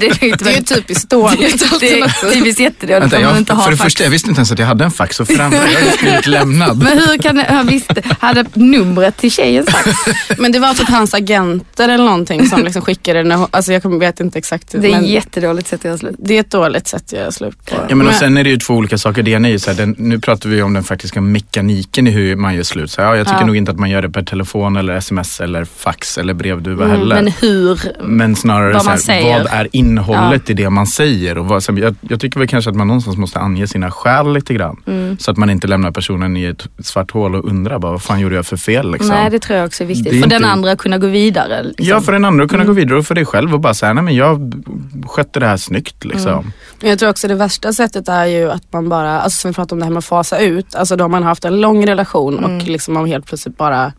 det, är ju Det är ju typiskt dåligt. Det är typiskt jättedåligt Vänta, om man jag, inte har för det fax. första, jag visste inte ens att jag hade en fax och framför jag hade (laughs) skrivit lämnad. Men hur kan det, han visste, hade numret till tjejens fax? (laughs) Men det var typ hans agenter eller någonting som liksom skickade den. Alltså jag vet inte exakt. Det är men ett jättedåligt sätt att göra slut. det är ett dåligt sätt att göra slut på. Ja, men och sen är det ju två olika saker. Det ena är ju så här, den, nu pratar vi om den faktiska mekaniken i hur man gör slut. Så, ja, jag tycker Ja. nog inte att man gör det per telefon eller sms eller fax eller brevduva Mm, heller. men hur? Men snarare vad så här, man säger. vad är innehållet i det man säger? Och vad, så, jag, jag tycker väl kanske att man någonstans måste ange sina skäl lite grann. Mm. Så att man inte lämnar personen i ett svart hål och undrar bara, vad fan gjorde jag för fel? Liksom. Nej, det tror jag också är viktigt. Det är för den inte- andra att kunna gå vidare. Liksom. Ja, för den andra att kunna Mm. gå vidare och för dig själv och bara säga, nej men jag skötte det här snyggt. Liksom. Mm. Jag tror också det värsta sättet är ju att man bara, alltså som vi pratade om det här med att fasa ut. Alltså då har man haft en lång relation Mm. och liksom man helt plötsligt bara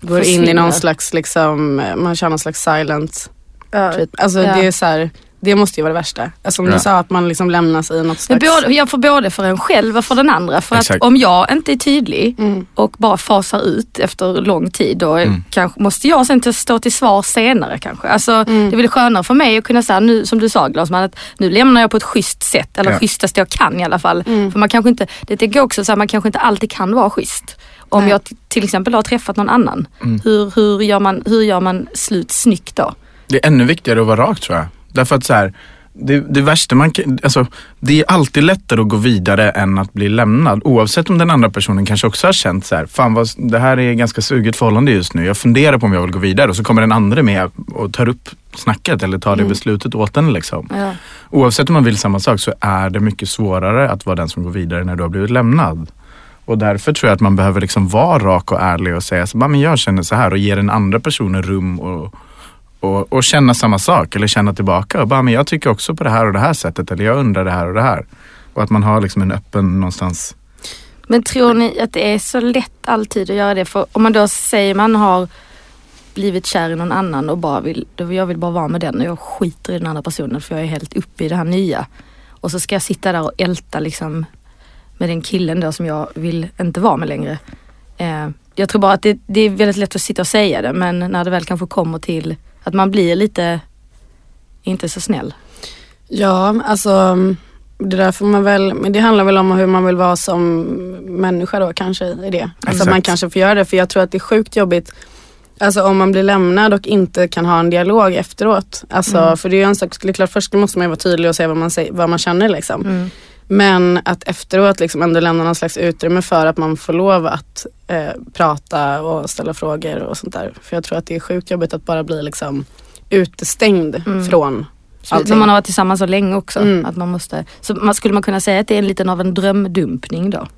går in i någon slags, liksom, man kör någon slags silent Ja. treatment. Alltså Ja. det är så här, det måste ju vara det värsta. Alltså om Ja. du sa att man liksom lämnas i något slags... både, jag får både för en själv och för den andra. För Exakt. att om jag inte är tydlig Mm. och bara fasar ut efter lång tid då Mm. kanske, måste jag sen stå till svar senare kanske. Alltså, Mm. Det är väl skönare för mig att kunna säga nu som du sa Glasman, att nu lämnar jag på ett schysst sätt. Eller Ja. schysstast jag kan i alla fall. Mm. För man kanske inte, det tycker jag också så här, man kanske inte alltid kan vara schysst. Om Nej. jag till exempel har träffat någon annan, Mm. hur, hur, gör man, hur gör man slut snyggt då? Det är ännu viktigare att vara rak tror jag. Därför att så här, det, det värsta man kan, alltså, det är alltid lättare att gå vidare än att bli lämnad. Oavsett om den andra personen kanske också har känt så här, fan vad, det här är ganska suget förhållande just nu. Jag funderar på om jag vill gå vidare och så kommer den andra med och tar upp snacket eller tar det beslutet åt en liksom. Ja. Oavsett om man vill samma sak så är det mycket svårare att vara den som går vidare när du har blivit lämnad. Och därför tror jag att man behöver liksom vara rak och ärlig och säga så, "Bara, men jag känner så här och ge den andra personen rum och, och, och känna samma sak eller känna tillbaka. Och bara, men jag tycker också på det här och det här sättet eller jag undrar det här och det här. Och att man har liksom en öppen någonstans. Men tror ni att det är så lätt alltid att göra det? För om man då säger man har blivit kär i någon annan och bara vill, då jag vill bara vara med den och jag skiter i den andra personen för jag är helt uppe i det här nya. Och så ska jag sitta där och älta liksom med den killen då som jag vill inte vara med längre. Eh, jag tror bara att det, det är väldigt lätt att sitta och säga det men när det väl kanske kommer till att man blir lite inte så snäll. Ja, alltså det där får man väl, men det handlar väl om hur man vill vara som människa då kanske i det. Alltså Exakt. man kanske får göra det för jag tror att det är sjukt jobbigt Alltså om man blir lämnad och inte kan ha en dialog efteråt. Alltså, Mm. För det är ju en sak, det är klart först måste man ju vara tydlig och säga vad man, säger, vad man känner liksom. Mm. Men att efteråt liksom ändå lämna någon slags utrymme för att man får lov att eh, prata och ställa frågor och sånt där. För jag tror att det är sjukt jobbigt att bara bli liksom utestängd Mm. från allting. när man har varit tillsammans så länge också. Mm. Att man måste, så man, skulle man kunna säga att det är en liten av en drömdumpning då?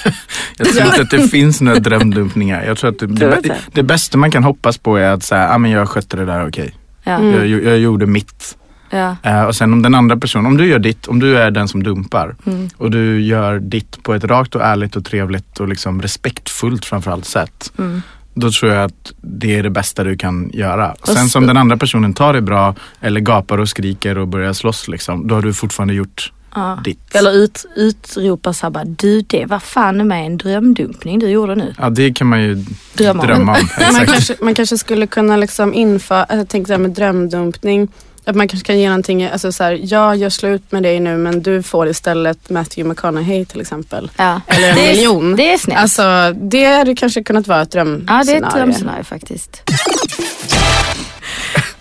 (laughs) Jag tror inte att det finns några drömdumpningar. Jag tror att det, det, inte? det bästa man kan hoppas på är att säga, ah, men jag skötte det där okej. Ja. Mm. Jag, jag gjorde mitt. Ja. Eh, och sen om den andra personen, om du gör ditt, om du är den som dumpar Mm. och du gör ditt på ett rakt och ärligt och trevligt och liksom respektfullt framförallt sätt. Mm. Då tror jag att det är det bästa du kan göra. Och Sen som den andra personen tar det bra eller gapar och skriker och börjar slåss liksom, då har du fortfarande gjort Ja. ditt. Eller ut, utropar så här bara, du det var fan med en drömdumpning du gjorde nu. Ja det kan man ju Drömma om. drömma om. (laughs) man, kanske, man kanske skulle kunna liksom införa, jag tänkte så här med drömdumpning. Att man kanske kan ge någonting, alltså så här, jag gör slut med dig nu men du får istället Matthew McConaughey till exempel. Ja. Eller en det är, miljon. Det är snällt. Alltså det hade kanske kunnat vara ett ja drömscenario. det är ett drömscenario faktiskt. (laughs)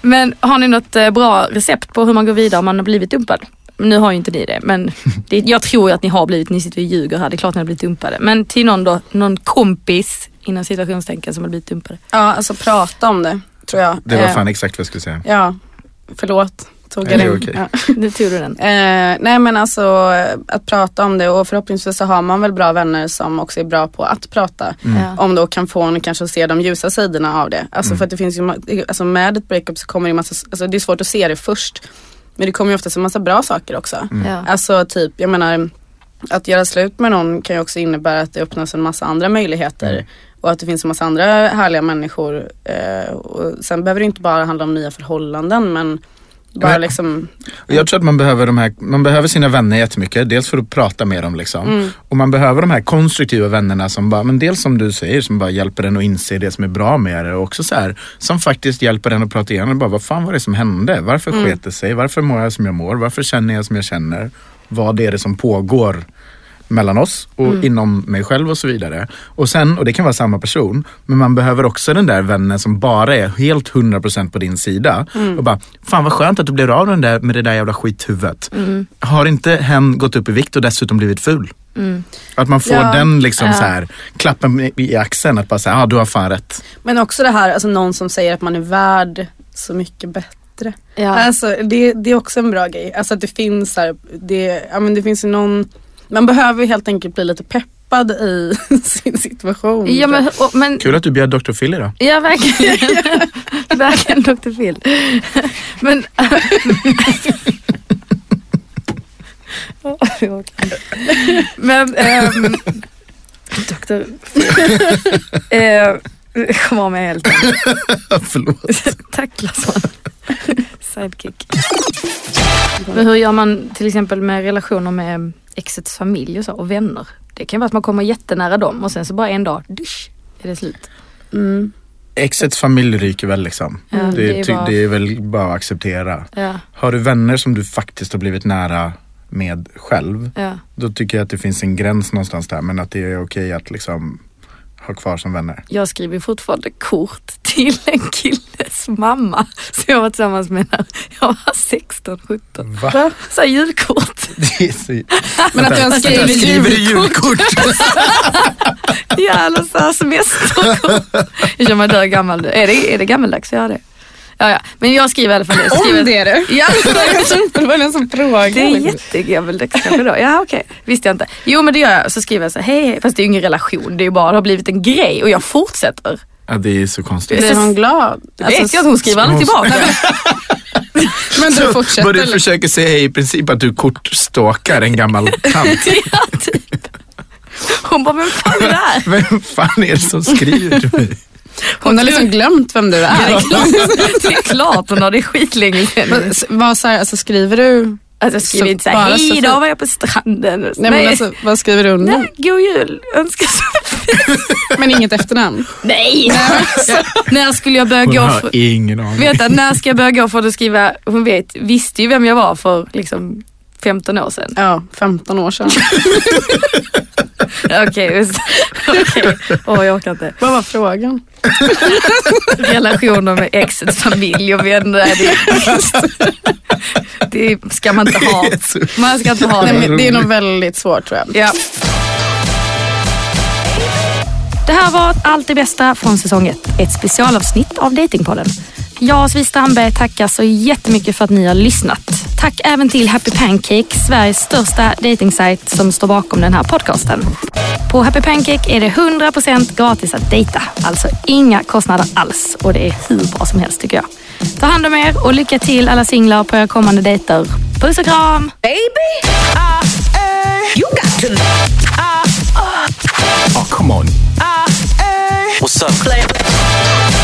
Men har ni något eh, bra recept på hur man går vidare om man har blivit dumpad? Nu har ju inte ni det men det, jag tror ju att ni har blivit, ni sitter och ljuger här, det är klart ni har blivit dumpade. Men till någon då, någon kompis inom situationstecken som har blivit dumpade. Ja, alltså prata om det tror jag. Det var Eh, fan exakt vad jag skulle säga. Ja, förlåt. Tog Nej, jag den. okej. Ja. (laughs) Nu tog du den. Eh, nej men alltså att prata om det och förhoppningsvis så har man väl bra vänner som också är bra på att prata Ja. om det och kan få en kanske att se de ljusa sidorna av det. Alltså för att det finns ju, alltså med ett breakup så kommer det massa, alltså det är svårt att se det först. Men det kommer ju oftast en massa bra saker också. Ja. Alltså typ, jag menar att göra slut med någon kan ju också innebära att det öppnas en massa andra möjligheter. Och att det finns en massa andra härliga människor. Eh, och sen behöver det inte bara handla om nya förhållanden men bara Men- liksom Jag tror att man behöver, de här, man behöver sina vänner jättemycket. Dels för att prata med dem liksom. Mm. Och man behöver de här konstruktiva vännerna som bara, men dels som du säger, som bara hjälper en att inse det som är bra med det. Och också så här, som faktiskt hjälper en att prata igenom. Bara, vad fan var det som hände? Varför Mm. sket det sig? Varför mår jag som jag mår? Varför känner jag som jag känner? Vad är det som pågår? Mellan oss och Mm. inom mig själv och så vidare. Och sen, och det kan vara samma person, men man behöver också den där vännen som bara är helt 100% på din sida. Mm. Och bara, fan vad skönt att du blev av den där, med det där jävla skithuvudet. Mm. Har inte hen gått upp i vikt och dessutom blivit ful? Mm. Att man får Ja. den liksom Ja. så här, klappen i, axeln, att bara säga, ja ah, du har fan rätt. Men också det här, alltså någon som säger att man är värd så mycket bättre. Ja. Alltså det, det är också en bra grej. Alltså att det finns här, det, ja, men det finns ju någon, man behöver helt enkelt bli lite peppad i (laughs) sin situation. Ja men, och, men Kul att du bjöd Dr. Phil idag. Ja, verkligen. (laughs) verkligen Dr. Phil. Men... (laughs) Men... ehm, Dr. Phil. Eh, Kom av mig helt Förlåt. Tack Lassman. Sidekick. Men hur gör man till exempel med relationer med exets familj och så och vänner? Det kan vara att man kommer jättenära dem och sen så bara en dag, dusch, är det slut. Mm. Exets familj ryker väl liksom. Ja, det, det är ty- bara- det är väl bara att acceptera. Ja, Har du vänner som du faktiskt har blivit nära med själv, ja. då tycker jag att det finns en gräns någonstans där. Men att det är okej att liksom ha kvar som vänner. Jag skriver fortfarande kort till en killes mamma som jag var tillsammans med när jag var 16, 17. Va? Så här julkort. (laughs) Det är så... Men att du skriver Skriver du julkort? (laughs) Ja, eller så här semesterkort. Jag känner mig dö gammal nu. Är det, är det gammaldags att göra det? Ja, ja. Men jag skriver i alla fall det. Skriver... Om det är det. Ja. (laughs) det var en sån fråga. Det är jättegammaldags kanske då. Ja okej, visste jag inte. Jo men det gör jag. Så skriver jag så här, hej hej. Fast det är ju ingen relation. Det är ju bara, det har blivit en grej och jag fortsätter. Ja, det är så konstigt. Blir hon glad? Det vet jag att hon skriver aldrig tillbaka. (laughs) Men du fortsätter. vad du försöker säga är i princip att du kortstalkar en gammal (laughs) tant. ja, typ. Hon bara, vem fan är det här? (laughs) Vem fan är det som skriver till mig? Hon har liksom glömt vem du Ja, det, är. är klart, det är klart hon har det skitlänge sedan. Vad så här, alltså skriver du? Alltså jag skriver Så inte såhär, hej idag var jag på stranden. Nej, men alltså, vad skriver du under? Nej, god jul, önskar så (laughs) Men inget efternamn. Nej! när skulle jag börja Hon gå har för... ingen aning. Vänta, när ska jag börja gå för att skriva, hon vet, visste ju vem jag var för liksom 15 år sedan. Ja, 15 år sedan. (laughs) Okej, okej. Åh jag orkar inte. Vad var frågan? (laughs) Relationer med exets familj och vänner. Det, det ska man inte ha. Man ska inte ha Nej, det. men det är nog väldigt svårt tror jag. Ja. Det här var Allt det bästa från säsong 1. Ett specialavsnitt av Datingpodden. Jag och Svi Strandberg tackar så jättemycket för att ni har lyssnat. Tack även till Happy Pancake, Sveriges största datingsajt som står bakom den här podcasten. På Happy Pancake är det 100% gratis att dejta. Alltså inga kostnader alls och det är hur bra som helst tycker jag. Ta hand om er och lycka till alla singlar på era kommande dejter. Puss och kram! Baby, ah, eh, you got to Oh, come on. Ah, hey. What's up? Play.